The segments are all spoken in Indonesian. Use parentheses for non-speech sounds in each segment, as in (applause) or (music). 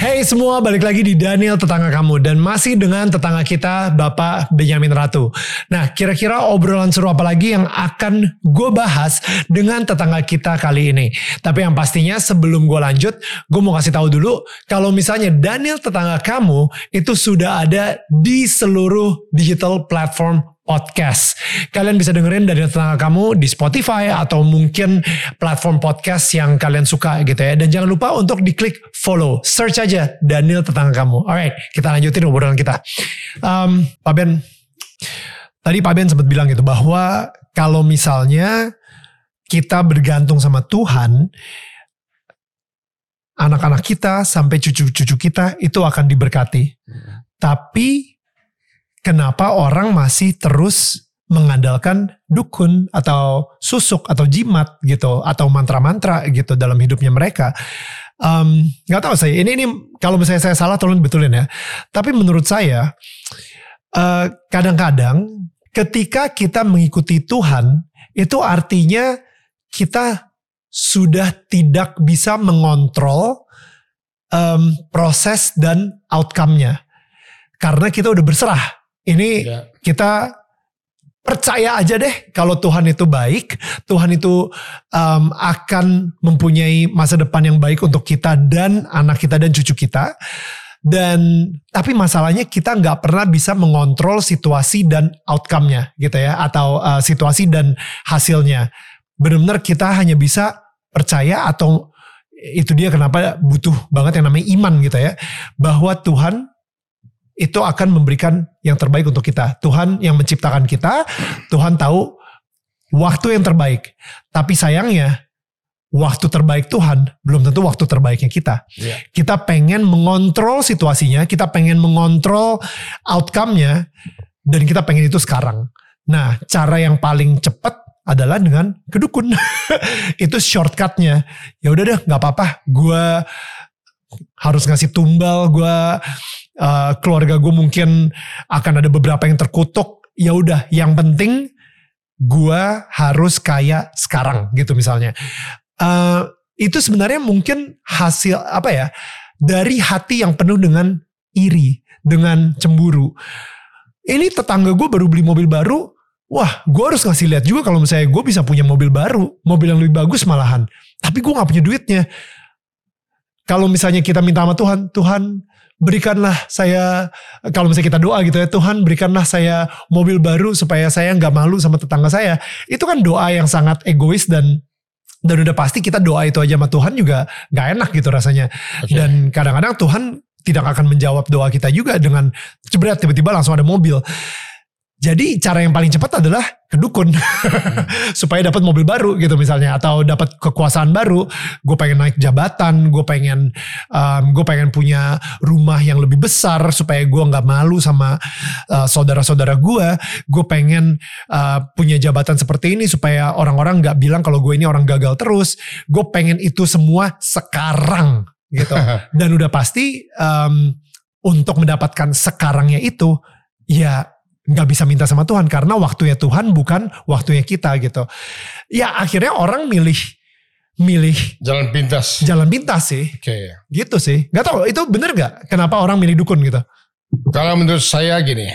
Hey semua, balik lagi di Daniel Tetangga Kamu dan masih dengan tetangga kita Bapak Benyamin Ratu. Nah, kira-kira obrolan seru apa lagi yang akan gue bahas dengan tetangga kita kali ini. Tapi yang pastinya sebelum gue lanjut, gue mau kasih tahu dulu kalau misalnya Daniel Tetangga Kamu itu sudah ada di seluruh digital platform podcast. Kalian bisa dengerin dari tetangga kamu di Spotify atau mungkin platform podcast yang kalian suka gitu ya. Dan jangan lupa untuk diklik follow. Search aja Daniel tetangga kamu. Alright, kita lanjutin obrolan kita. Um, Pak Ben, tadi Pak Ben sempat bilang gitu bahwa kalau misalnya kita bergantung sama Tuhan, anak-anak kita sampai cucu-cucu kita itu akan diberkati. Tapi kenapa orang masih terus mengandalkan dukun atau susuk atau jimat gitu atau mantra-mantra gitu dalam hidupnya mereka? Um, tahu saya ini ini kalau misalnya saya salah tolong betulin ya. Tapi menurut saya uh, kadang-kadang ketika kita mengikuti Tuhan itu artinya kita sudah tidak bisa mengontrol um, proses dan outcome-nya. Karena kita udah berserah ini ya. kita percaya aja deh kalau Tuhan itu baik, Tuhan itu um, akan mempunyai masa depan yang baik untuk kita dan anak kita dan cucu kita. Dan tapi masalahnya kita nggak pernah bisa mengontrol situasi dan outcome-nya gitu ya atau uh, situasi dan hasilnya. Benar-benar kita hanya bisa percaya atau itu dia kenapa butuh banget yang namanya iman gitu ya bahwa Tuhan itu akan memberikan yang terbaik untuk kita. Tuhan yang menciptakan kita, Tuhan tahu waktu yang terbaik. Tapi sayangnya waktu terbaik Tuhan belum tentu waktu terbaiknya kita. Yeah. Kita pengen mengontrol situasinya, kita pengen mengontrol outcome-nya dan kita pengen itu sekarang. Nah, cara yang paling cepat adalah dengan kedukun. (laughs) itu shortcutnya. Ya udah deh, nggak apa-apa. Gue harus ngasih tumbal, gue uh, keluarga gue mungkin akan ada beberapa yang terkutuk. Ya udah yang penting gue harus kaya sekarang gitu misalnya. Uh, itu sebenarnya mungkin hasil apa ya dari hati yang penuh dengan iri dengan cemburu. Ini tetangga gue baru beli mobil baru wah gue harus ngasih lihat juga kalau misalnya gue bisa punya mobil baru mobil yang lebih bagus malahan. Tapi gue nggak punya duitnya kalau misalnya kita minta sama Tuhan Tuhan berikanlah saya kalau misalnya kita doa gitu ya Tuhan berikanlah saya mobil baru supaya saya nggak malu sama tetangga saya. Itu kan doa yang sangat egois dan dan udah pasti kita doa itu aja sama Tuhan juga nggak enak gitu rasanya. Okay. dan kadang-kadang Tuhan tidak akan menjawab doa kita juga dengan jebret tiba-tiba langsung ada mobil jadi cara yang paling cepat adalah ke dukun hmm. (laughs) supaya dapat mobil baru gitu misalnya atau dapat kekuasaan baru. Gue pengen naik jabatan, gue pengen um, gue pengen punya rumah yang lebih besar supaya gue nggak malu sama uh, saudara-saudara gue. Gue pengen uh, punya jabatan seperti ini supaya orang-orang nggak bilang kalau gue ini orang gagal terus. Gue pengen itu semua sekarang gitu. (laughs) Dan udah pasti um, untuk mendapatkan sekarangnya itu ya nggak bisa minta sama Tuhan karena waktunya Tuhan bukan waktunya kita gitu. Ya akhirnya orang milih milih jalan pintas. Jalan pintas sih. Oke. Okay. Gitu sih. Gak tau itu bener gak? Kenapa orang milih dukun gitu? Kalau menurut saya gini,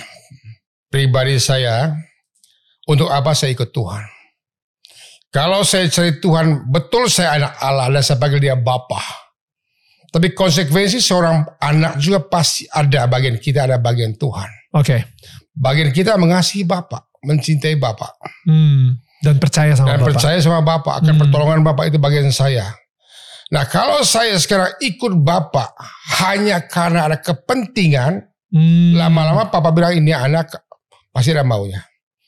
pribadi saya untuk apa saya ikut Tuhan? Kalau saya cari Tuhan, betul saya anak Allah dan saya panggil dia Bapa. Tapi konsekuensi seorang anak juga pasti ada bagian kita, ada bagian Tuhan. Oke. Okay. Bagian kita mengasihi Bapak, mencintai Bapak. Hmm, dan percaya sama dan Bapak. percaya sama Bapak, akan hmm. pertolongan Bapak itu bagian saya. Nah kalau saya sekarang ikut Bapak hanya karena ada kepentingan, hmm. lama-lama Papa bilang ini anak pasti ada maunya.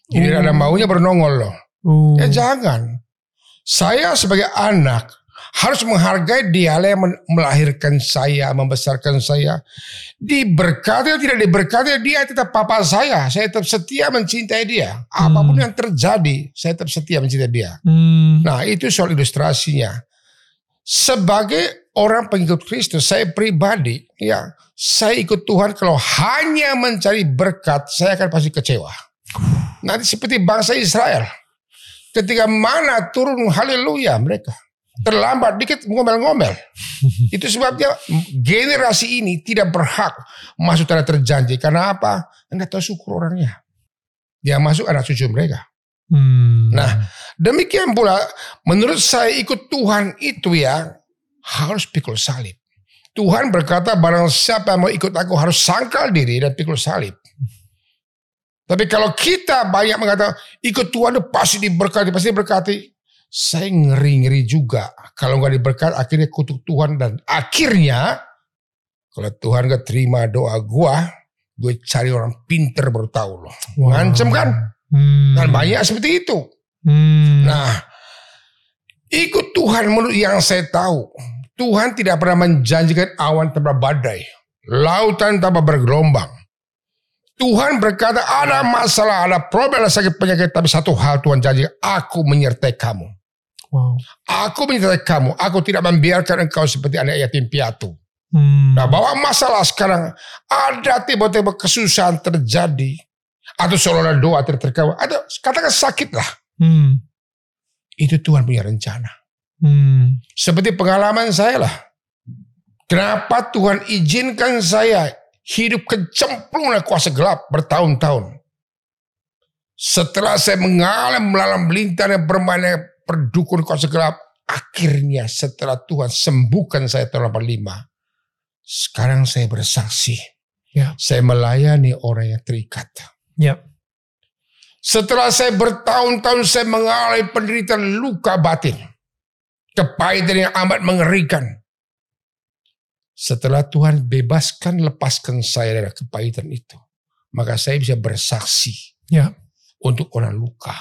Ini uh. ada maunya bernongol loh. Uh. Ya jangan. Saya sebagai anak harus menghargai dia yang melahirkan saya, membesarkan saya. Diberkati atau tidak diberkati, dia tetap papa saya. Saya tetap setia mencintai dia. Apa pun hmm. yang terjadi, saya tetap setia mencintai dia. Hmm. Nah itu soal ilustrasinya. sebagai orang pengikut Kristus, saya pribadi, ya, saya ikut Tuhan kalau hanya mencari berkat, saya akan pasti kecewa. Nanti seperti bangsa Israel. Ketika mana turun haleluya mereka. Terlambat dikit ngomel-ngomel. (laughs) Itu sebabnya generasi ini tidak berhak masuk tanah terjanji. Karena apa? Anda tahu syukur orangnya. Yang masuk anak cucu mereka. Hmm. Nah demikian pula menurut saya ikut Tuhan itu ya harus pikul salib. Tuhan berkata barang siapa yang mau ikut aku harus sangkal diri dan pikul salib. Tapi kalau kita banyak mengatakan ikut Tuhan itu pasti diberkati, pasti diberkati. Saya ngeri-ngeri juga. Kalau nggak diberkat akhirnya kutuk Tuhan dan akhirnya kalau Tuhan gak terima doa gua, gue cari orang pinter baru tahu loh. Wow. Ngancem kan? Hmm. Dan banyak seperti itu. Hmm. Nah, ikut Tuhan menurut yang saya tahu Tuhan tidak pernah menjanjikan awan tanpa badai, lautan tanpa bergelombang. Tuhan berkata ada masalah, ada problem, ada sakit penyakit, tapi satu hal Tuhan janji, aku menyertai kamu. Wow. Aku menyertai kamu, aku tidak membiarkan engkau seperti anak yatim piatu. Hmm. Nah bahwa masalah sekarang ada tiba-tiba kesusahan terjadi, atau seolah doa terkawal, atau katakan sakit lah. Hmm. Itu Tuhan punya rencana. Hmm. Seperti pengalaman saya lah. Kenapa Tuhan izinkan saya hidup kecemplung oleh kuasa gelap bertahun-tahun. Setelah saya mengalami melalam melintang dan bermain perdukun kuasa gelap. Akhirnya setelah Tuhan sembuhkan saya tahun 85. Sekarang saya bersaksi. Ya. Saya melayani orang yang terikat. Ya. Setelah saya bertahun-tahun saya mengalami penderitaan luka batin kepahitan yang amat mengerikan. Setelah Tuhan bebaskan, lepaskan saya dari kepahitan itu. Maka saya bisa bersaksi ya. untuk orang luka.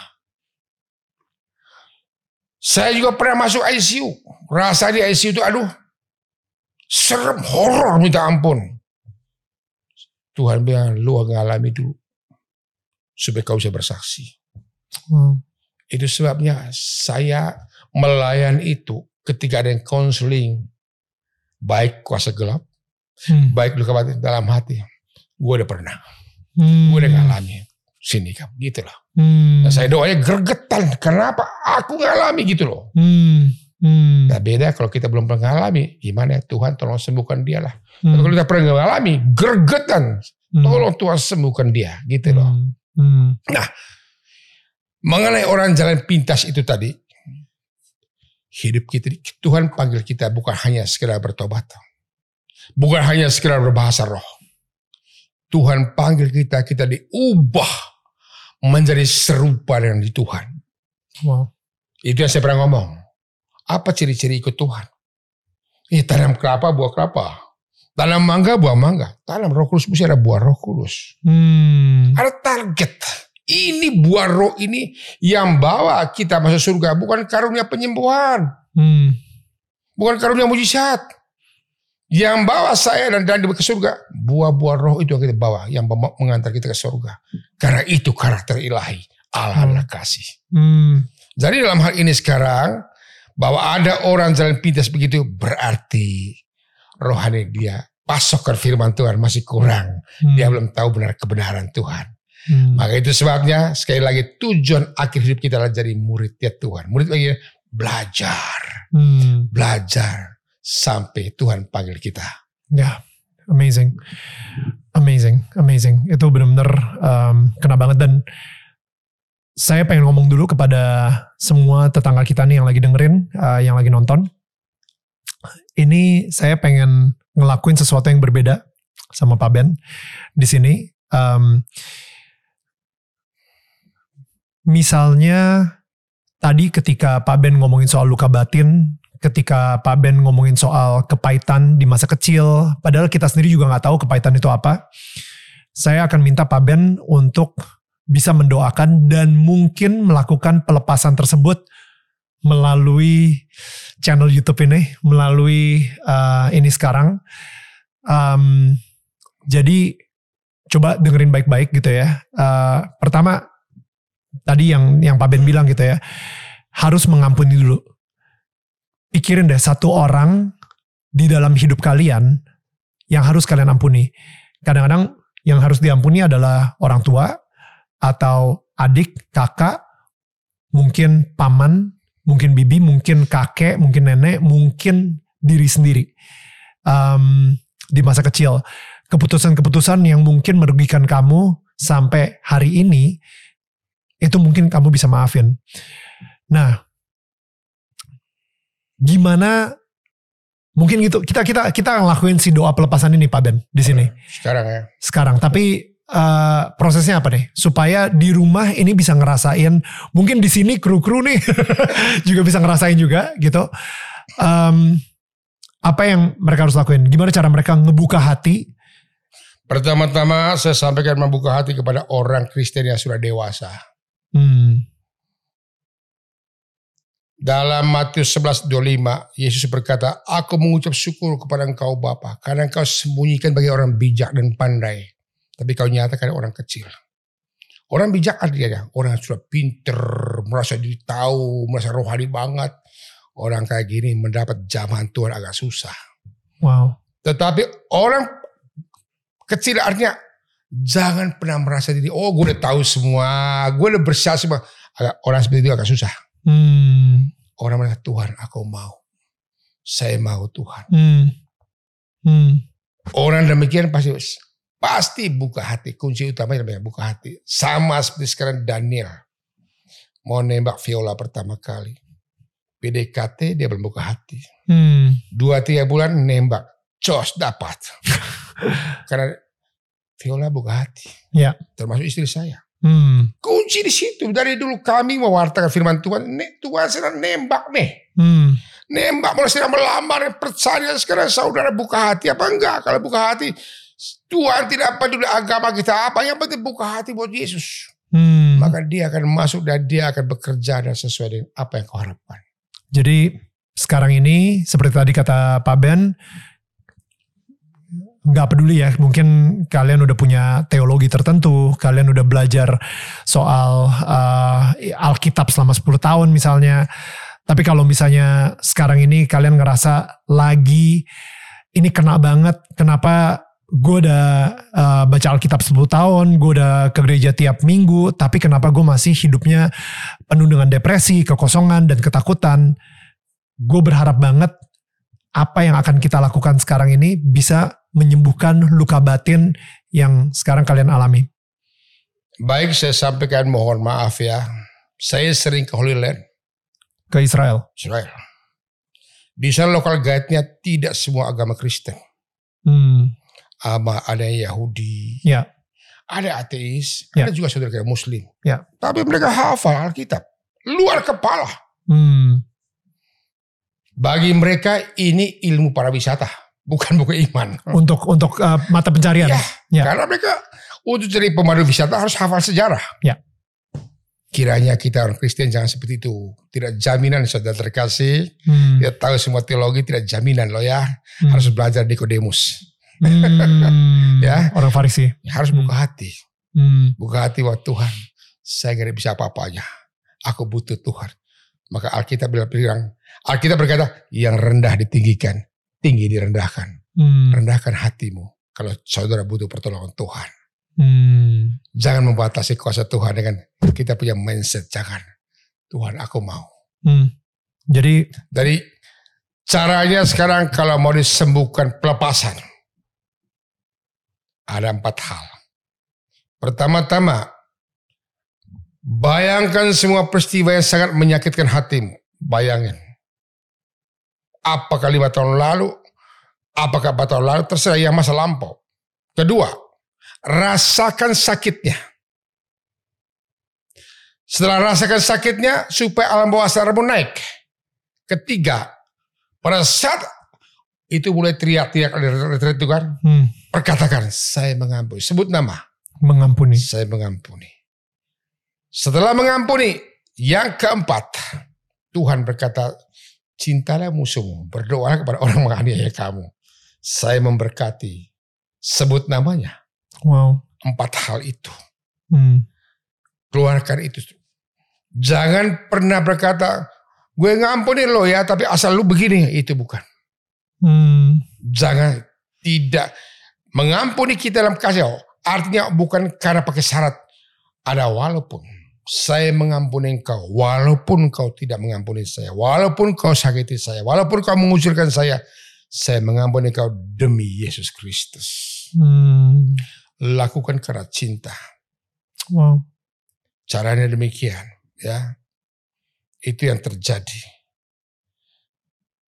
Saya juga pernah masuk ICU. Rasa di ICU itu aduh. Serem, horor minta ampun. Tuhan bilang lu ngalami dulu. Supaya kau bisa bersaksi. Hmm. Itu sebabnya saya melayan itu ketika ada yang konseling baik kuasa gelap, hmm. baik luka batin dalam hati, gue udah pernah, hmm. gue udah ngalami sini kan, gitu loh. Hmm. Nah, saya doanya gergetan, kenapa? Aku ngalami gitu loh. Hmm. Hmm. Nah beda kalau kita belum pernah ngalami, gimana ya Tuhan tolong sembuhkan dia lah. Hmm. Kalau kita pernah ngalami, gergetan, hmm. tolong Tuhan sembuhkan dia, gitu loh. Hmm. Nah mengenai orang jalan pintas itu tadi, hidup kita. Tuhan panggil kita bukan hanya sekedar bertobat. Bukan hanya sekedar berbahasa roh. Tuhan panggil kita, kita diubah menjadi serupa dengan di Tuhan. Wow. Itu yang saya pernah ngomong. Apa ciri-ciri ikut Tuhan? Eh, tanam kelapa, buah kelapa. Tanam mangga, buah mangga. Tanam roh kudus, mesti ada buah roh kudus. Hmm. Ada target. Ini buah roh ini yang bawa kita masuk surga. Bukan karunia penyembuhan. Hmm. Bukan karunia mujizat. Yang bawa saya dan dan ke surga. Buah-buah roh itu yang kita bawa. Yang mengantar kita ke surga. Karena itu karakter ilahi. Allah hmm. kasih. Hmm. Jadi dalam hal ini sekarang. Bahwa ada orang jalan pintas begitu. Berarti rohani dia. Pasokan firman Tuhan masih kurang. Hmm. Dia belum tahu benar kebenaran Tuhan. Hmm. Maka itu sebabnya sekali lagi tujuan akhir hidup kita adalah jadi murid ya Tuhan. Murid lagi belajar, hmm. belajar sampai Tuhan panggil kita. Ya, amazing, amazing, amazing. Itu benar-benar um, kena banget dan saya pengen ngomong dulu kepada semua tetangga kita nih yang lagi dengerin, uh, yang lagi nonton. Ini saya pengen ngelakuin sesuatu yang berbeda sama Pak Ben di sini. Um, misalnya tadi ketika Pak Ben ngomongin soal luka batin, ketika Pak Ben ngomongin soal kepahitan di masa kecil, padahal kita sendiri juga nggak tahu kepahitan itu apa. Saya akan minta Pak Ben untuk bisa mendoakan dan mungkin melakukan pelepasan tersebut melalui channel YouTube ini, melalui uh, ini sekarang. Um, jadi coba dengerin baik-baik gitu ya. Uh, pertama tadi yang yang Pak Ben bilang gitu ya, harus mengampuni dulu. Pikirin deh satu orang di dalam hidup kalian yang harus kalian ampuni. Kadang-kadang yang harus diampuni adalah orang tua atau adik, kakak, mungkin paman, mungkin bibi, mungkin kakek, mungkin nenek, mungkin diri sendiri. Um, di masa kecil, keputusan-keputusan yang mungkin merugikan kamu sampai hari ini, itu mungkin kamu bisa maafin. Nah, gimana mungkin gitu kita kita kita ngelakuin si doa pelepasan ini Pak Ben di sini. Sekarang ya. Sekarang tapi uh, prosesnya apa nih supaya di rumah ini bisa ngerasain mungkin di sini kru kru nih (laughs) juga bisa ngerasain juga gitu. Um, apa yang mereka harus lakuin? Gimana cara mereka ngebuka hati? Pertama-tama saya sampaikan membuka hati kepada orang Kristen yang sudah dewasa. Hmm. Dalam Matius 11:25 Yesus berkata, "Aku mengucap syukur kepada Engkau Bapa, karena Engkau sembunyikan bagi orang bijak dan pandai, tapi Kau nyatakan orang kecil." Orang bijak artinya orang yang sudah pinter, merasa diri tahu, merasa rohani banget. Orang kayak gini mendapat zaman Tuhan agak susah. Wow. Tetapi orang kecil artinya jangan pernah merasa diri, oh gue udah tahu semua, gue udah bersiap semua. Agak, orang seperti itu agak susah. Hmm. Orang merasa Tuhan aku mau. Saya mau Tuhan. Hmm. Hmm. Orang demikian pasti pasti buka hati. Kunci utamanya adalah buka hati. Sama seperti sekarang Daniel. Mau nembak Viola pertama kali. PDKT dia belum buka hati. Hmm. Dua tiga bulan nembak. Jos dapat. (laughs) Karena Viola buka hati. Ya. Termasuk istri saya. Hmm. Kunci di situ. Dari dulu kami mewartakan firman Tuhan. Tuhan sedang nembak nih. Hmm. Nembak mulai sedang melamar. Percaya sekarang saudara buka hati apa enggak. Kalau buka hati. Tuhan tidak peduli agama kita apa. Yang penting buka hati buat Yesus. Hmm. Maka dia akan masuk dan dia akan bekerja dan sesuai dengan apa yang kau harapkan. Jadi sekarang ini seperti tadi kata Pak Ben, nggak peduli ya, mungkin kalian udah punya teologi tertentu, kalian udah belajar soal uh, Alkitab selama 10 tahun misalnya. Tapi kalau misalnya sekarang ini kalian ngerasa lagi ini kena banget, kenapa gue udah uh, baca Alkitab 10 tahun, gue udah ke gereja tiap minggu, tapi kenapa gue masih hidupnya penuh dengan depresi, kekosongan, dan ketakutan. Gue berharap banget apa yang akan kita lakukan sekarang ini bisa menyembuhkan luka batin yang sekarang kalian alami. Baik saya sampaikan mohon maaf ya. Saya sering ke Holy Land. Ke Israel. Israel. Di sana lokal guide-nya tidak semua agama Kristen. Hmm. Ama ada Yahudi. Ya. Ada ateis. Ya. Ada juga saudara kayak Muslim. Ya. Tapi mereka hafal Alkitab. Luar kepala. Hmm. Bagi mereka ini ilmu para wisata. Bukan buku iman. Untuk untuk uh, mata pencarian. Ya, Ya. Karena mereka untuk jadi pemandu wisata harus hafal sejarah. Ya. Kiranya kita orang Kristen jangan seperti itu. Tidak jaminan saudara terkasih. Hmm. Dia tahu semua teologi tidak jaminan loh ya. Hmm. Harus belajar Nikodemus. Hmm. (laughs) Ya. Orang Farisi. Harus Hmm. buka hati. Hmm. Buka hati buat Tuhan. Saya gak bisa apa-apanya. Aku butuh Tuhan. Maka Alkitab bilang, Alkitab berkata, yang rendah ditinggikan, tinggi direndahkan. Hmm. Rendahkan hatimu. Kalau saudara butuh pertolongan Tuhan. Hmm. Jangan membatasi kuasa Tuhan dengan kita punya mindset. Jangan. Tuhan aku mau. Hmm. Jadi Dari caranya sekarang kalau mau disembuhkan pelepasan. Ada empat hal. Pertama-tama, bayangkan semua peristiwa yang sangat menyakitkan hatimu. Bayangin. Apakah lima tahun lalu, apakah empat tahun lalu, terserah yang masa lampau. Kedua, rasakan sakitnya. Setelah rasakan sakitnya, supaya alam bawah sadarmu naik. Ketiga, pada saat itu mulai teriak-teriak retret itu kan, hmm, perkatakan, saya mengampuni. Sebut nama, mengampuni. saya mengampuni. Setelah mengampuni, yang keempat, Tuhan berkata, cintalah musuhmu, berdoalah kepada orang menganiaya kamu. Saya memberkati, sebut namanya. Wow. Empat hal itu. Hmm. Keluarkan itu. Jangan pernah berkata, gue ngampuni lo ya, tapi asal lu begini, itu bukan. Hmm. Jangan tidak mengampuni kita dalam kasih. Artinya bukan karena pakai syarat. Ada walaupun saya mengampuni engkau, walaupun kau tidak mengampuni saya, walaupun kau sakiti saya, walaupun kau mengucilkan saya, saya mengampuni kau demi Yesus Kristus. Hmm. Lakukan karena cinta. Wow. Caranya demikian, ya. Itu yang terjadi.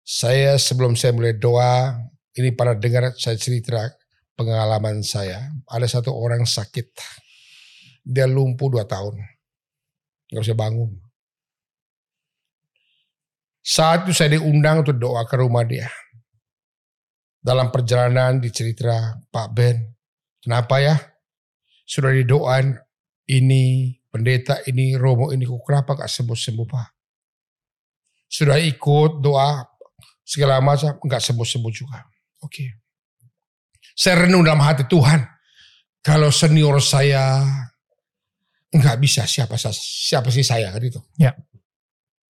Saya sebelum saya mulai doa, ini para dengar saya cerita pengalaman saya. Ada satu orang sakit. Dia lumpuh dua tahun. Gak bisa bangun. Saat itu saya diundang untuk doa ke rumah dia. Dalam perjalanan dicerita Pak Ben, kenapa ya? Sudah didoain ini, pendeta ini, romo ini, kok kenapa gak sembuh-sembuh Pak? Sudah ikut doa segala macam, gak sembuh-sembuh juga. Oke. Okay. Saya renung dalam hati Tuhan, kalau senior saya nggak bisa siapa siapa sih saya kan itu. Ya.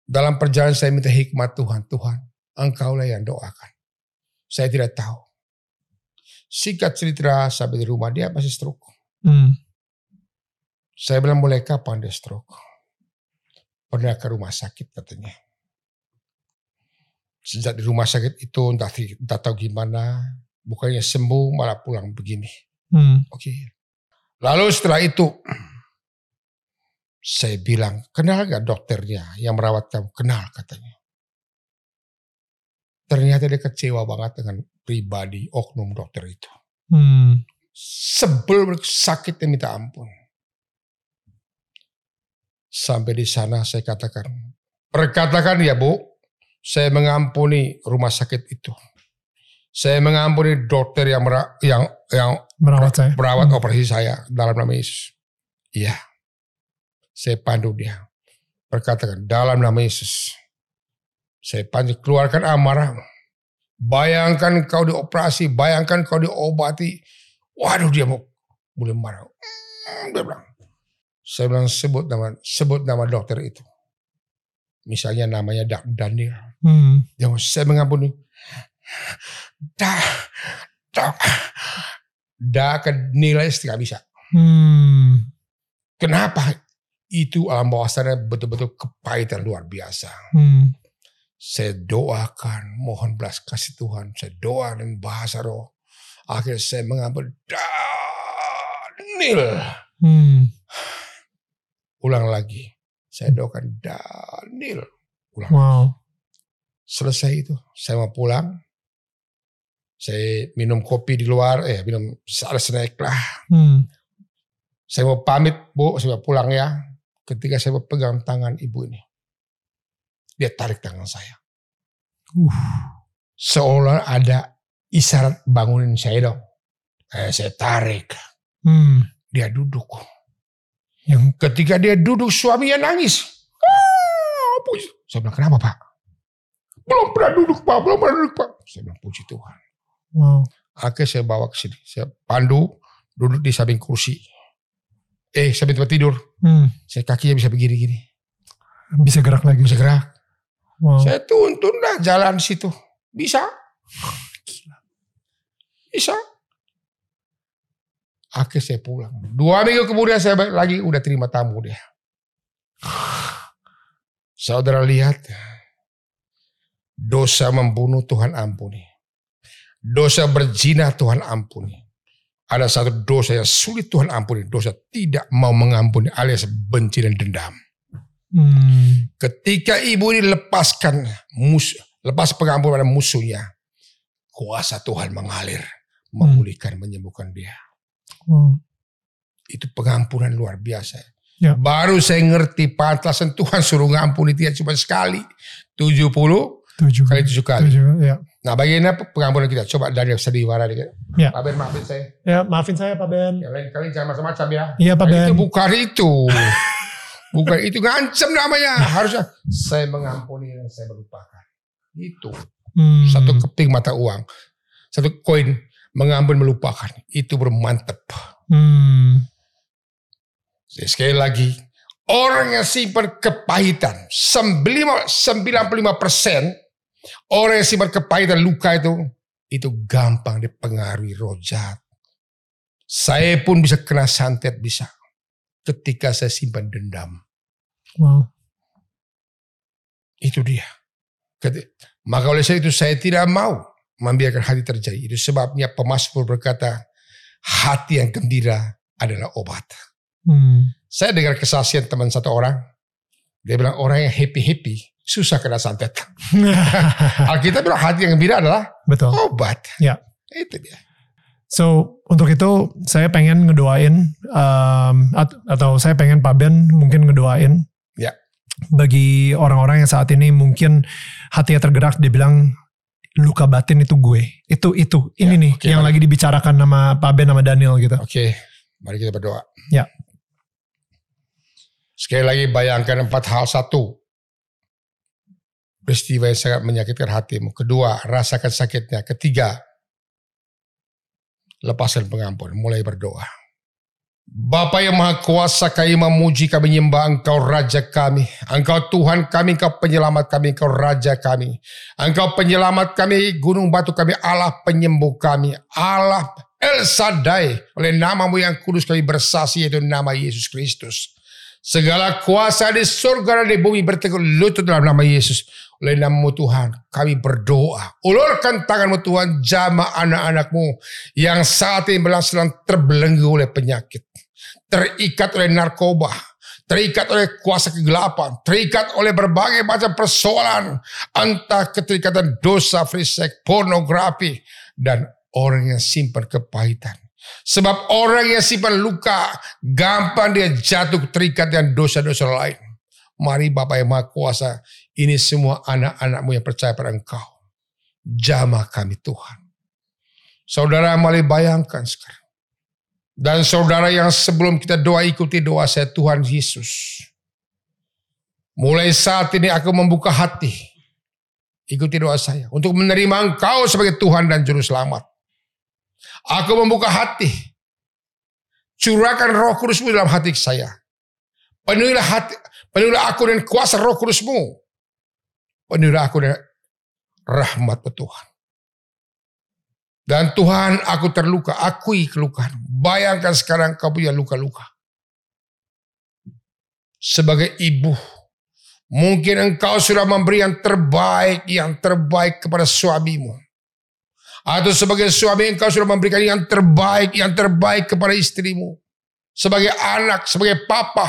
Dalam perjalanan saya minta hikmat Tuhan, Tuhan, Engkaulah yang doakan. Saya tidak tahu. Singkat cerita sampai di rumah dia masih stroke. Hmm. Saya bilang mulai kapan dia stroke? Pernah ke rumah sakit katanya. Sejak di rumah sakit itu entah, entah tahu gimana, bukannya sembuh malah pulang begini. Hmm. Oke. Okay. Lalu setelah itu saya bilang, kenal gak dokternya yang merawat kamu? Kenal katanya. Ternyata dia kecewa banget dengan pribadi oknum dokter itu. Hmm. Sebel sakitnya minta ampun. Sampai di sana saya katakan, perkatakan ya bu, saya mengampuni rumah sakit itu. Saya mengampuni dokter yang mera, yang yang merawat saya, merawat hmm. operasi saya dalam nama Yesus. Iya. Saya pandu dia. Berkatakan dalam nama Yesus. Saya pandu keluarkan amarah. Bayangkan kau dioperasi, bayangkan kau diobati. Waduh dia mau mulai marah. Hmm, dia bilang. Saya bilang sebut nama sebut nama dokter itu. Misalnya namanya Dak Daniel. Hmm. Dia mau saya mengampuni. Da, da, da ke nilai tidak bisa. Hmm. Kenapa? Itu alam bawah sana betul-betul kepahitan luar biasa. Hmm. Saya doakan, mohon belas kasih Tuhan. Saya doa dengan bahasa roh. Akhirnya saya mengambil Daniel. Hmm. Ulang lagi. Saya doakan Daniel. Ulang. Wow. Selesai itu, saya mau pulang. Saya minum kopi di luar, eh minum ada snack lah. Hmm. Saya mau pamit bu, saya mau pulang ya ketika saya pegang tangan ibu ini. Dia tarik tangan saya. Uh. Seolah ada isyarat bangunin saya dong. Eh, saya tarik. Hmm. Dia duduk. Yang ketika dia duduk suaminya nangis. Ah, saya bilang kenapa pak? Belum pernah duduk pak, belum pernah duduk pak. Saya bilang puji Tuhan. Wow. Akhirnya saya bawa ke sini. Saya pandu duduk di samping kursi eh sampai tempat tidur. Hmm. Saya kakinya bisa begini gini. Bisa gerak lagi. Bisa gerak. Wow. Saya tuntun dah jalan situ. Bisa. Bisa. Akhirnya saya pulang. Dua minggu kemudian saya balik lagi udah terima tamu dia. Saudara lihat. Dosa membunuh Tuhan ampuni. Dosa berzina Tuhan ampuni ada satu dosa yang sulit Tuhan ampuni. Dosa tidak mau mengampuni alias benci dan dendam. Hmm. Ketika ibu ini lepaskan musuh, lepas pengampunan pada musuhnya, kuasa Tuhan mengalir, memulihkan, hmm. menyembuhkan dia. Hmm. Itu pengampunan luar biasa. Ya. Baru saya ngerti pantasan Tuhan suruh ngampuni dia cuma sekali. 70 tujuh kali tujuh kali. Tujuh, ya. Nah bagaimana pengampunan kita? Coba dari yang sedih warna dikit. Ya. Pak Ben maafin saya. Ya maafin saya Pak Ben. Yang lain kali jangan macam-macam ya. Iya Pak nah, Ben. Itu bukan itu. (laughs) bukan itu ngancem namanya. Harusnya saya mengampuni dan saya melupakan. Itu. Hmm. Satu keping mata uang. Satu koin mengampuni melupakan. Itu bermantep. Hmm. Sekali lagi. Orang yang simpan kepahitan. 95 persen orang yang simpan kepahitan luka itu. Itu gampang dipengaruhi roh jahat. Saya pun bisa kena santet bisa. Ketika saya simpan dendam. Wow. Itu dia. Maka oleh saya itu saya tidak mau membiarkan hati terjadi. Itu sebabnya pemasmur berkata, hati yang gembira adalah obat. Hmm. Saya dengar kesaksian teman satu orang. Dia bilang orang yang happy-happy susah kena santet. (laughs) Alkitab bilang hati yang gembira adalah Betul. obat. Ya. Itu dia. So untuk itu saya pengen ngedoain um, atau saya pengen Pak Ben mungkin ngedoain ya. bagi orang-orang yang saat ini mungkin hatinya tergerak dia bilang luka batin itu gue itu itu ini ya, nih okay, yang mari. lagi dibicarakan nama Pak Ben sama Daniel gitu. Oke, okay. mari kita berdoa. Ya. Sekali lagi bayangkan empat hal satu peristiwa yang sangat menyakitkan hatimu. Kedua, rasakan sakitnya. Ketiga, lepaskan pengampun. Mulai berdoa. Bapa yang Maha Kuasa, kami memuji, kami menyembah Engkau Raja kami. Engkau Tuhan kami, Engkau penyelamat kami, Engkau Raja kami. Engkau penyelamat kami, gunung batu kami, Allah penyembuh kami. Allah El Sadai, oleh namamu yang kudus kami bersaksi, yaitu nama Yesus Kristus. Segala kuasa di surga dan di bumi bertekuk lutut dalam nama Yesus. Oleh namamu Tuhan, kami berdoa. Ulurkan tanganmu Tuhan, jama anak-anakmu yang saat ini sedang terbelenggu oleh penyakit. Terikat oleh narkoba, terikat oleh kuasa kegelapan, terikat oleh berbagai macam persoalan, entah keterikatan dosa, free sex, pornografi, dan orang yang simpan kepahitan. Sebab orang yang simpan luka, gampang dia jatuh terikat dengan dosa-dosa lain. Mari Bapak yang Maha Kuasa, ini semua anak-anakmu yang percaya pada engkau. Jamah kami Tuhan. Saudara mari bayangkan sekarang. Dan saudara yang sebelum kita doa ikuti doa saya Tuhan Yesus. Mulai saat ini aku membuka hati. Ikuti doa saya. Untuk menerima engkau sebagai Tuhan dan Juru Selamat. Aku membuka hati. Curahkan roh kudusmu dalam hati saya. Penuhilah hati, penuhilah aku dengan kuasa roh kudusmu. Penuhilah aku dengan rahmat Tuhan. Dan Tuhan aku terluka, akui kelukaan. Bayangkan sekarang kau punya luka-luka. Sebagai ibu, mungkin engkau sudah memberi yang terbaik, yang terbaik kepada suamimu. Atau sebagai suami engkau sudah memberikan yang terbaik, yang terbaik kepada istrimu. Sebagai anak, sebagai papa.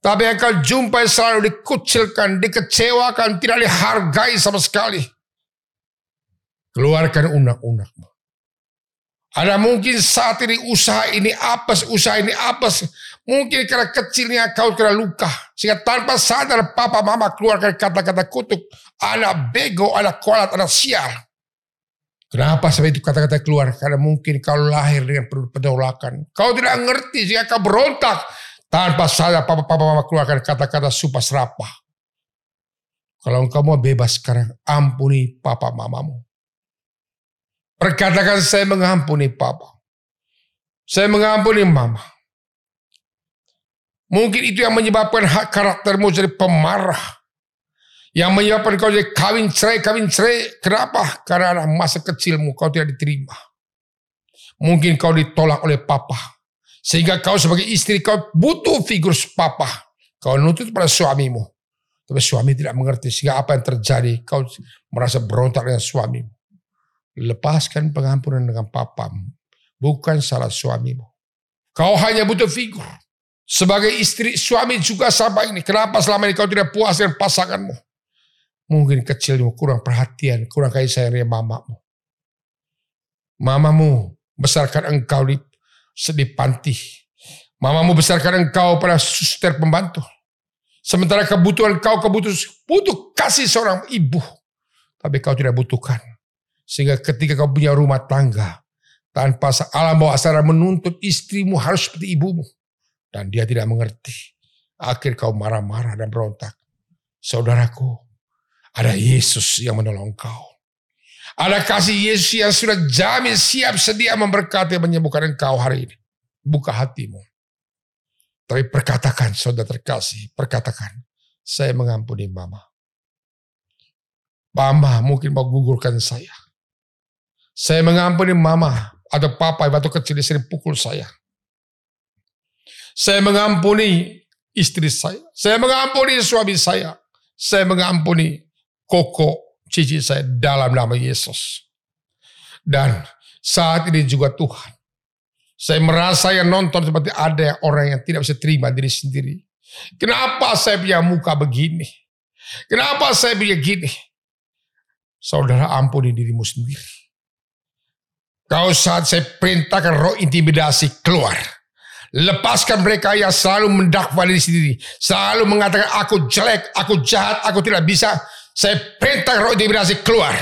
Tapi engkau jumpai selalu dikucilkan, dikecewakan, tidak dihargai sama sekali. Keluarkan unak-unakmu. Ada mungkin saat ini usaha ini apes, usaha ini apes. Mungkin karena kecilnya kau kena luka. Sehingga tanpa sadar papa mama keluarkan kata-kata kutuk. Anak bego, anak kualat, anak sial. Kenapa sampai itu kata-kata keluar? Karena mungkin kau lahir dengan penolakan. Kau tidak ngerti sehingga kau berontak. Tanpa sadar papa-papa mama keluarkan kata-kata sumpah serapah. Kalau engkau mau bebas sekarang, ampuni papa mamamu. Perkatakan saya mengampuni papa. Saya mengampuni mama. Mungkin itu yang menyebabkan hak karaktermu jadi pemarah yang menyebabkan kau jadi kawin cerai, kawin cerai. Kenapa? Karena masa kecilmu kau tidak diterima. Mungkin kau ditolak oleh papa. Sehingga kau sebagai istri kau butuh figur papa. Kau nuntut pada suamimu. Tapi suami tidak mengerti. Sehingga apa yang terjadi kau merasa berontak dengan suamimu. Lepaskan pengampunan dengan papamu. Bukan salah suamimu. Kau hanya butuh figur. Sebagai istri, suami juga sama ini. Kenapa selama ini kau tidak puas dengan pasanganmu? Mungkin kecilmu kurang perhatian, kurang kasih sayangnya mamamu. Mamamu besarkan engkau di, di panti. Mamamu besarkan engkau pada suster pembantu. Sementara kebutuhan kau kebutuhan butuh kasih seorang ibu. Tapi kau tidak butuhkan. Sehingga ketika kau punya rumah tangga. Tanpa alam bawah sadar menuntut istrimu harus seperti ibumu. Dan dia tidak mengerti. Akhir kau marah-marah dan berontak. Saudaraku, ada Yesus yang menolong kau. Ada kasih Yesus yang sudah jamin siap sedia memberkati menyembuhkan engkau hari ini. Buka hatimu. Tapi perkatakan saudara terkasih, perkatakan, saya mengampuni mama. Mama mungkin mau gugurkan saya. Saya mengampuni mama atau papa waktu kecil sering pukul saya. Saya mengampuni istri saya. Saya mengampuni suami saya. Saya mengampuni koko cici saya dalam nama Yesus. Dan saat ini juga Tuhan saya merasa yang nonton seperti ada orang yang tidak bisa terima diri sendiri. Kenapa saya punya muka begini? Kenapa saya punya gini? Saudara ampuni dirimu sendiri. Kau saat saya perintahkan roh intimidasi keluar. Lepaskan mereka yang selalu mendakwa diri sendiri. Selalu mengatakan aku jelek, aku jahat, aku tidak bisa. Saya perintah roh intimidasi keluar.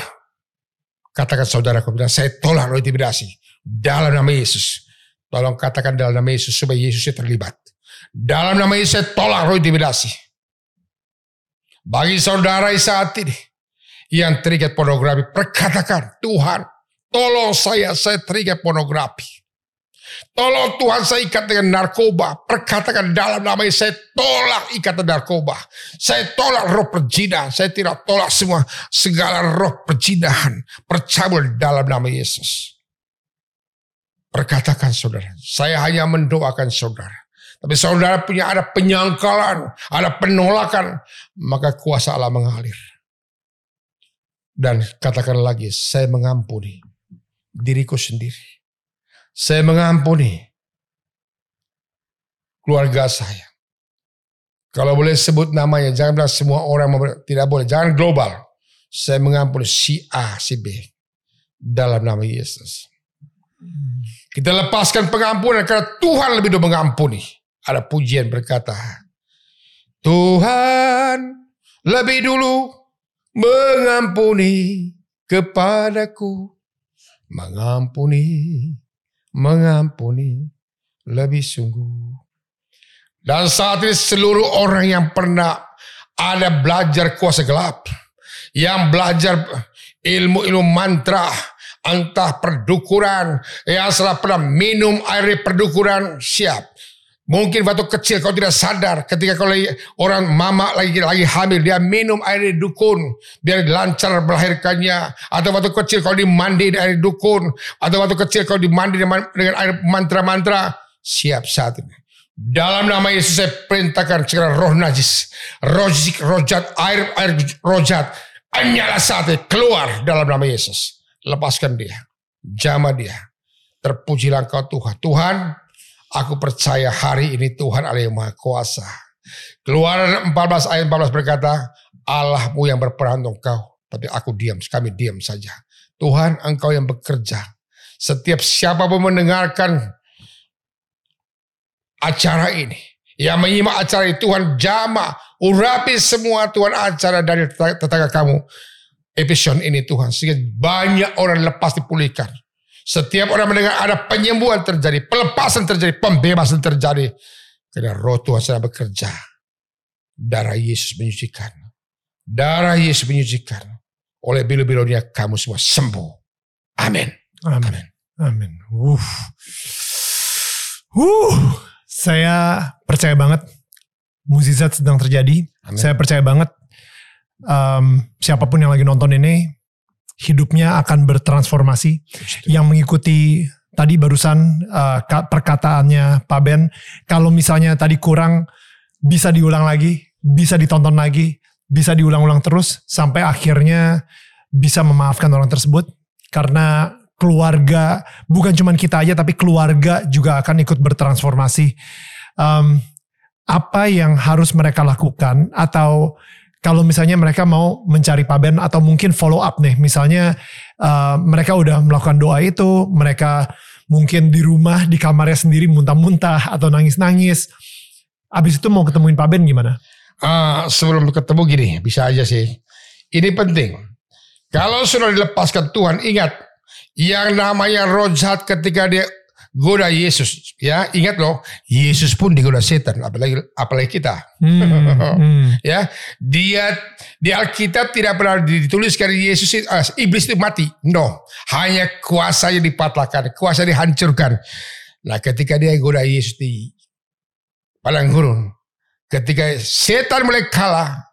Katakan saudara, saya tolak roh intimidasi. Dalam nama Yesus. Tolong katakan dalam nama Yesus supaya Yesus terlibat. Dalam nama Yesus saya tolak roh intimidasi. Bagi saudara saat ini yang terikat pornografi, perkatakan Tuhan, tolong saya, saya terikat pornografi. Tolong Tuhan saya ikat dengan narkoba. Perkatakan dalam nama Yesus, saya tolak ikatan narkoba. Saya tolak roh perjinahan. Saya tidak tolak semua segala roh perjinahan. Percabul dalam nama Yesus. Perkatakan saudara, saya hanya mendoakan saudara. Tapi saudara punya ada penyangkalan, ada penolakan, maka kuasa Allah mengalir. Dan katakan lagi, saya mengampuni diriku sendiri. Saya mengampuni keluarga saya. Kalau boleh sebut namanya, jangan bilang semua orang tidak boleh. Jangan global. Saya mengampuni si A, si B. Dalam nama Yesus. Kita lepaskan pengampunan karena Tuhan lebih dulu mengampuni. Ada pujian berkata, Tuhan lebih dulu mengampuni kepadaku. Mengampuni, mengampuni lebih sungguh. Dan saat ini seluruh orang yang pernah ada belajar kuasa gelap. Yang belajar ilmu-ilmu mantra entah perdukuran, yang salah pernah minum air perdukuran, siap. Mungkin waktu kecil kau tidak sadar ketika kau lagi, orang mama lagi lagi hamil dia minum air dukun biar lancar melahirkannya atau waktu kecil kau dimandi dengan air dukun atau waktu kecil kau dimandi dengan, dengan air mantra-mantra siap saat ini dalam nama Yesus saya perintahkan segala roh najis rojik rojat air air rojat hanyalah saat ini keluar dalam nama Yesus lepaskan dia. Jama dia. Terpujilah kau Tuhan. Tuhan, aku percaya hari ini Tuhan Allah yang Maha Kuasa. Keluaran 14 ayat 14 berkata, Allahmu yang berperan untuk kau. Tapi aku diam, kami diam saja. Tuhan engkau yang bekerja. Setiap siapa pun mendengarkan acara ini. Yang menyimak acara ini Tuhan jama. Urapi semua Tuhan acara dari tetangga kamu episode ini Tuhan. Sehingga banyak orang lepas dipulihkan. Setiap orang mendengar ada penyembuhan terjadi, pelepasan terjadi, pembebasan terjadi. Karena roh Tuhan sedang bekerja. Darah Yesus menyucikan. Darah Yesus menyucikan. Oleh bilu-bilunya kamu semua sembuh. Amin. Amin. Amin. Uh. Uh. Saya percaya banget mukjizat sedang terjadi. Amin. Saya percaya banget um, siapa pun yang lagi nonton ini hidupnya akan bertransformasi. Yang mengikuti tadi barusan uh, perkataannya Pak Ben, kalau misalnya tadi kurang bisa diulang lagi, bisa ditonton lagi, bisa diulang-ulang terus sampai akhirnya bisa memaafkan orang tersebut karena keluarga bukan cuma kita aja tapi keluarga juga akan ikut bertransformasi. Um, apa yang harus mereka lakukan atau kalau misalnya mereka mau mencari Pak Ben atau mungkin follow up nih, misalnya uh, mereka udah melakukan doa itu, mereka mungkin di rumah di kamarnya sendiri muntah-muntah atau nangis-nangis, abis itu mau ketemuin Pak Ben gimana? Uh, sebelum ketemu gini, bisa aja sih. Ini penting. Kalau sudah dilepaskan Tuhan, ingat yang namanya rojat ketika dia goda Yesus ya ingat loh Yesus pun digoda setan apalagi apalagi kita hmm, hmm. (laughs) ya dia di Alkitab tidak pernah dituliskan Yesus uh, iblis itu mati no hanya kuasanya dipatahkan kuasa dihancurkan nah ketika dia goda Yesus di padang gurun. Ketika setan mulai kalah,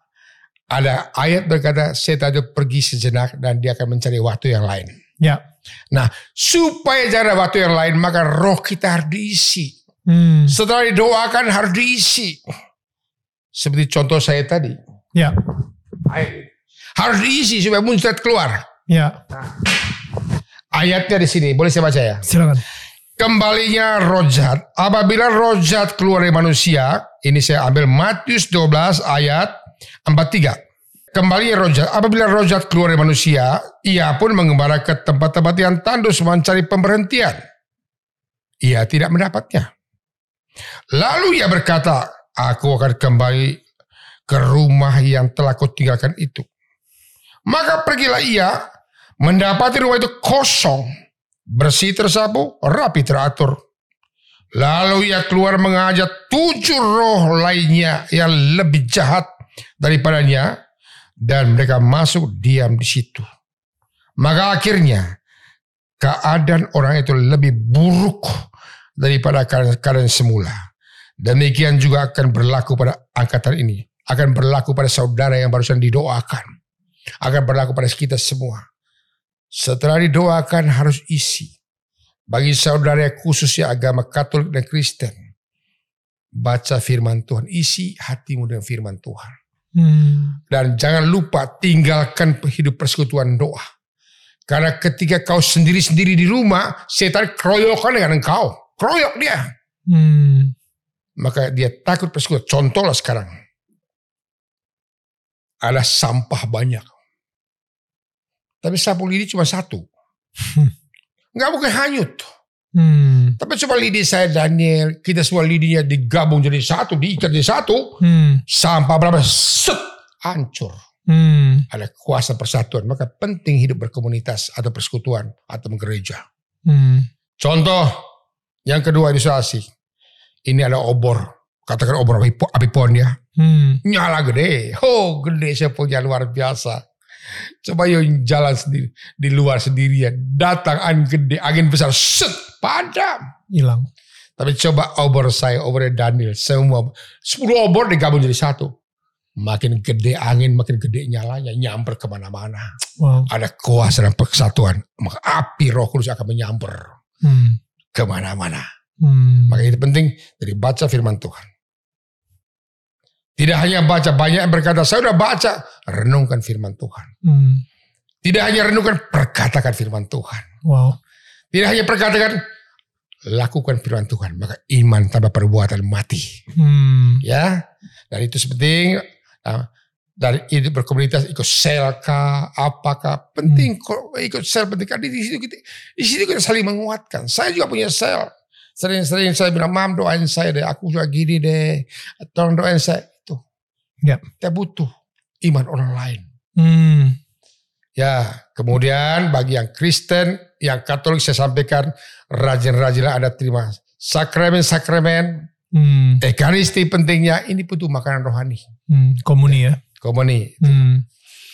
ada ayat berkata setan itu pergi sejenak dan dia akan mencari waktu yang lain. Ya. Nah, supaya jangan waktu yang lain, maka roh kita harus diisi. Hmm. Setelah didoakan harus diisi. Seperti contoh saya tadi. Ya. Harus diisi supaya muncrat keluar. Ya. Ayatnya di sini, boleh saya baca ya? Silakan. Kembalinya rojat. Apabila rojat keluar dari manusia, ini saya ambil Matius 12 ayat 43. Kembali rojat, apabila rojat keluar dari manusia, ia pun mengembara ke tempat-tempat yang tandus mencari pemberhentian. Ia tidak mendapatnya. Lalu ia berkata, aku akan kembali ke rumah yang telah kau tinggalkan itu. Maka pergilah ia, mendapati rumah itu kosong, bersih tersapu, rapi teratur. Lalu ia keluar mengajak tujuh roh lainnya yang lebih jahat daripadanya dan mereka masuk diam di situ. Maka akhirnya keadaan orang itu lebih buruk daripada keadaan semula. Demikian juga akan berlaku pada angkatan ini. Akan berlaku pada saudara yang barusan didoakan. Akan berlaku pada kita semua. Setelah didoakan harus isi. Bagi saudara yang khususnya agama Katolik dan Kristen. Baca firman Tuhan. Isi hatimu dengan firman Tuhan. Hmm. Dan jangan lupa tinggalkan hidup persekutuan doa. Karena ketika kau sendiri-sendiri di rumah, setan keroyokan dengan engkau. Keroyok dia. Hmm. Maka dia takut persekutuan. Contohlah sekarang. Ada sampah banyak. Tapi sapu lidi cuma satu. Nggak mungkin hanyut. Hmm. Tapi coba lidi saya Daniel, kita semua lidinya digabung jadi satu, diikat jadi satu, hmm. sampah berapa set hancur. Hmm. Ada kuasa persatuan, maka penting hidup berkomunitas atau persekutuan atau gereja. Hmm. Contoh yang kedua ilustrasi, ini ada obor, katakan obor api, api pon ya, hmm. nyala gede, oh gede saya punya luar biasa. Coba yang jalan sendiri di luar sendirian, datang angin gede, angin besar, set padam, hilang. Tapi coba obor saya, obor Daniel, semua sepuluh obor digabung jadi satu. Makin gede angin, makin gede nyalanya, nyamper ke mana-mana. Wow. Ada kuasa dan persatuan, maka api Roh Kudus akan menyamper hmm. ke mana-mana. Hmm. Maka itu penting dari baca firman Tuhan. Tidak hanya baca, banyak yang berkata, saya sudah baca. Renungkan firman Tuhan. Hmm. Tidak hanya renungkan, perkatakan firman Tuhan. Wow. Tidak hanya perkatakan, lakukan firman Tuhan. Maka iman tanpa perbuatan mati. Hmm. Ya, dan itu penting. Nah, dari itu berkomunitas ikut sel kah, apakah penting hmm. ikut sel penting kan di situ kita di situ kita saling menguatkan. Saya juga punya sel. Sering-sering saya bilang, mam doain saya deh, aku juga gini deh, tolong doain saya. Ya. Kita butuh iman orang lain. Hmm. Ya, kemudian bagi yang Kristen, yang Katolik saya sampaikan rajin-rajinlah ada terima sakramen-sakramen, hmm. ekaristi pentingnya. Ini butuh makanan rohani. Hmm. Komuni ya. Komuni. Itu, hmm.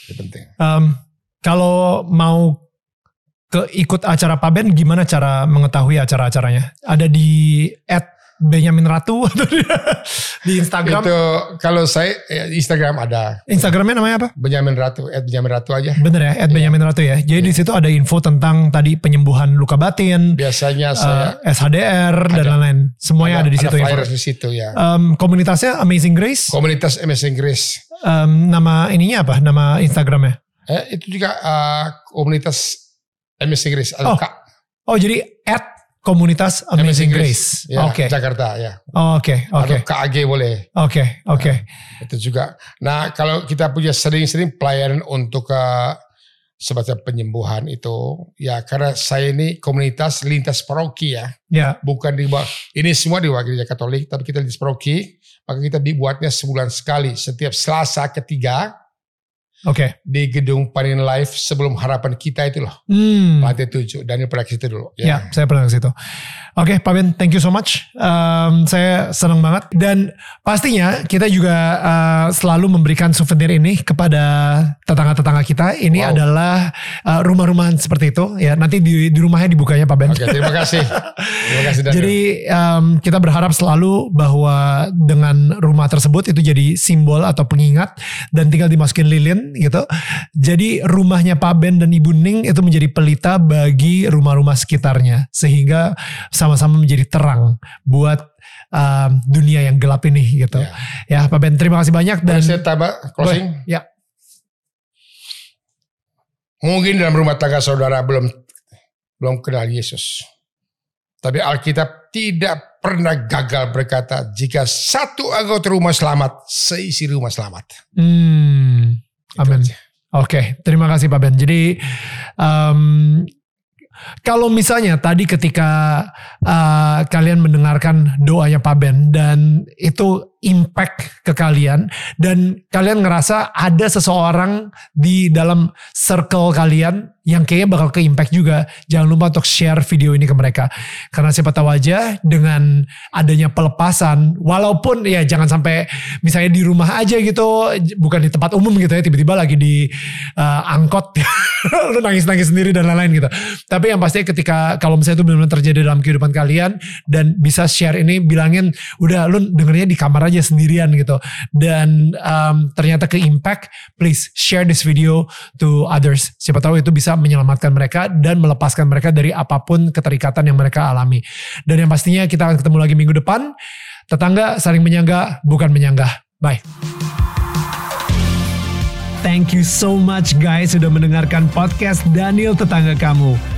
itu penting. Um, kalau mau ke ikut acara Paben gimana cara mengetahui acara-acaranya? Ada di at Benyamin Ratu (laughs) di Instagram. Itu kalau saya ya, Instagram ada. Instagramnya namanya apa? Benyamin Ratu, at Benyamin Ratu aja. Bener ya, at yeah. Benyamin Ratu ya. Jadi yeah. di situ ada info tentang tadi penyembuhan luka batin. Biasanya saya uh, SHDR ada, dan lain-lain. Semuanya ada, ada di situ. Ada di situ ya. Um, komunitasnya Amazing Grace. Komunitas Amazing Grace. Um, nama ininya apa? Nama Instagramnya? Eh, itu juga uh, komunitas Amazing Grace. Oh. oh jadi komunitas Amazing, Amazing Grace. Grace. Ya, Oke. Okay. Jakarta ya. Oke, oke. Okay. KAG boleh. Oke, okay, oke. Okay. Nah, itu juga. Nah, kalau kita punya sering-sering pelayanan untuk uh, semacam penyembuhan itu ya karena saya ini komunitas lintas paroki ya. Ya. Bukan di bawah ini semua di bawah gereja Katolik tapi kita lintas paroki, maka kita dibuatnya sebulan sekali setiap Selasa ketiga Oke. Okay. Di gedung Panin Live sebelum harapan kita itu loh. Hmm. Lantai tujuh. Daniel pernah ke situ dulu. Ya, ya saya pernah ke situ. Oke, okay, Pak Ben, thank you so much. Um, saya senang banget dan pastinya kita juga uh, selalu memberikan souvenir ini kepada tetangga-tetangga kita. Ini wow. adalah uh, rumah-rumahan seperti itu. Ya, nanti di, di rumahnya dibukanya Pak Ben. Oke, okay, terima kasih. terima kasih. Daniel. Jadi um, kita berharap selalu bahwa dengan rumah tersebut itu jadi simbol atau pengingat dan tinggal dimasukin lilin gitu. Jadi rumahnya Pak Ben dan Ibu Ning itu menjadi pelita bagi rumah-rumah sekitarnya sehingga sama-sama menjadi terang buat um, dunia yang gelap ini gitu. Ya. ya Pak Ben terima kasih banyak dan saya tambah closing. ya. Mungkin dalam rumah tangga saudara belum belum kenal Yesus. Tapi Alkitab tidak pernah gagal berkata jika satu anggota rumah selamat, seisi rumah selamat. Hmm. Amin. Oke, okay, terima kasih Pak Ben. Jadi um, kalau misalnya tadi ketika uh, kalian mendengarkan doanya Pak Ben dan itu impact ke kalian dan kalian ngerasa ada seseorang di dalam circle kalian yang kayaknya bakal ke impact juga. Jangan lupa untuk share video ini ke mereka. Karena siapa tahu aja dengan adanya pelepasan, walaupun ya jangan sampai misalnya di rumah aja gitu, bukan di tempat umum gitu ya, tiba-tiba lagi di uh, angkot, (laughs) lu nangis-nangis sendiri dan lain-lain gitu. Tapi yang pasti ketika kalau misalnya itu benar-benar terjadi dalam kehidupan kalian dan bisa share ini, bilangin udah lu dengernya di kamar aja sendirian gitu. Dan um, ternyata ke impact, please share this video to others. Siapa tahu itu bisa menyelamatkan mereka dan melepaskan mereka dari apa pun keterikatan yang mereka alami. Dan yang pastinya kita akan ketemu lagi minggu depan. Tetangga saling menyangga, bukan menyanggah. Bye. Thank you so much guys sudah mendengarkan podcast Daniel Tetangga Kamu.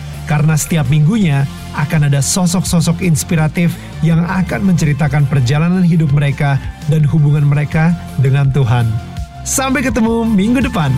Karena setiap minggunya akan ada sosok-sosok inspiratif yang akan menceritakan perjalanan hidup mereka dan hubungan mereka dengan Tuhan. Sampai ketemu minggu depan.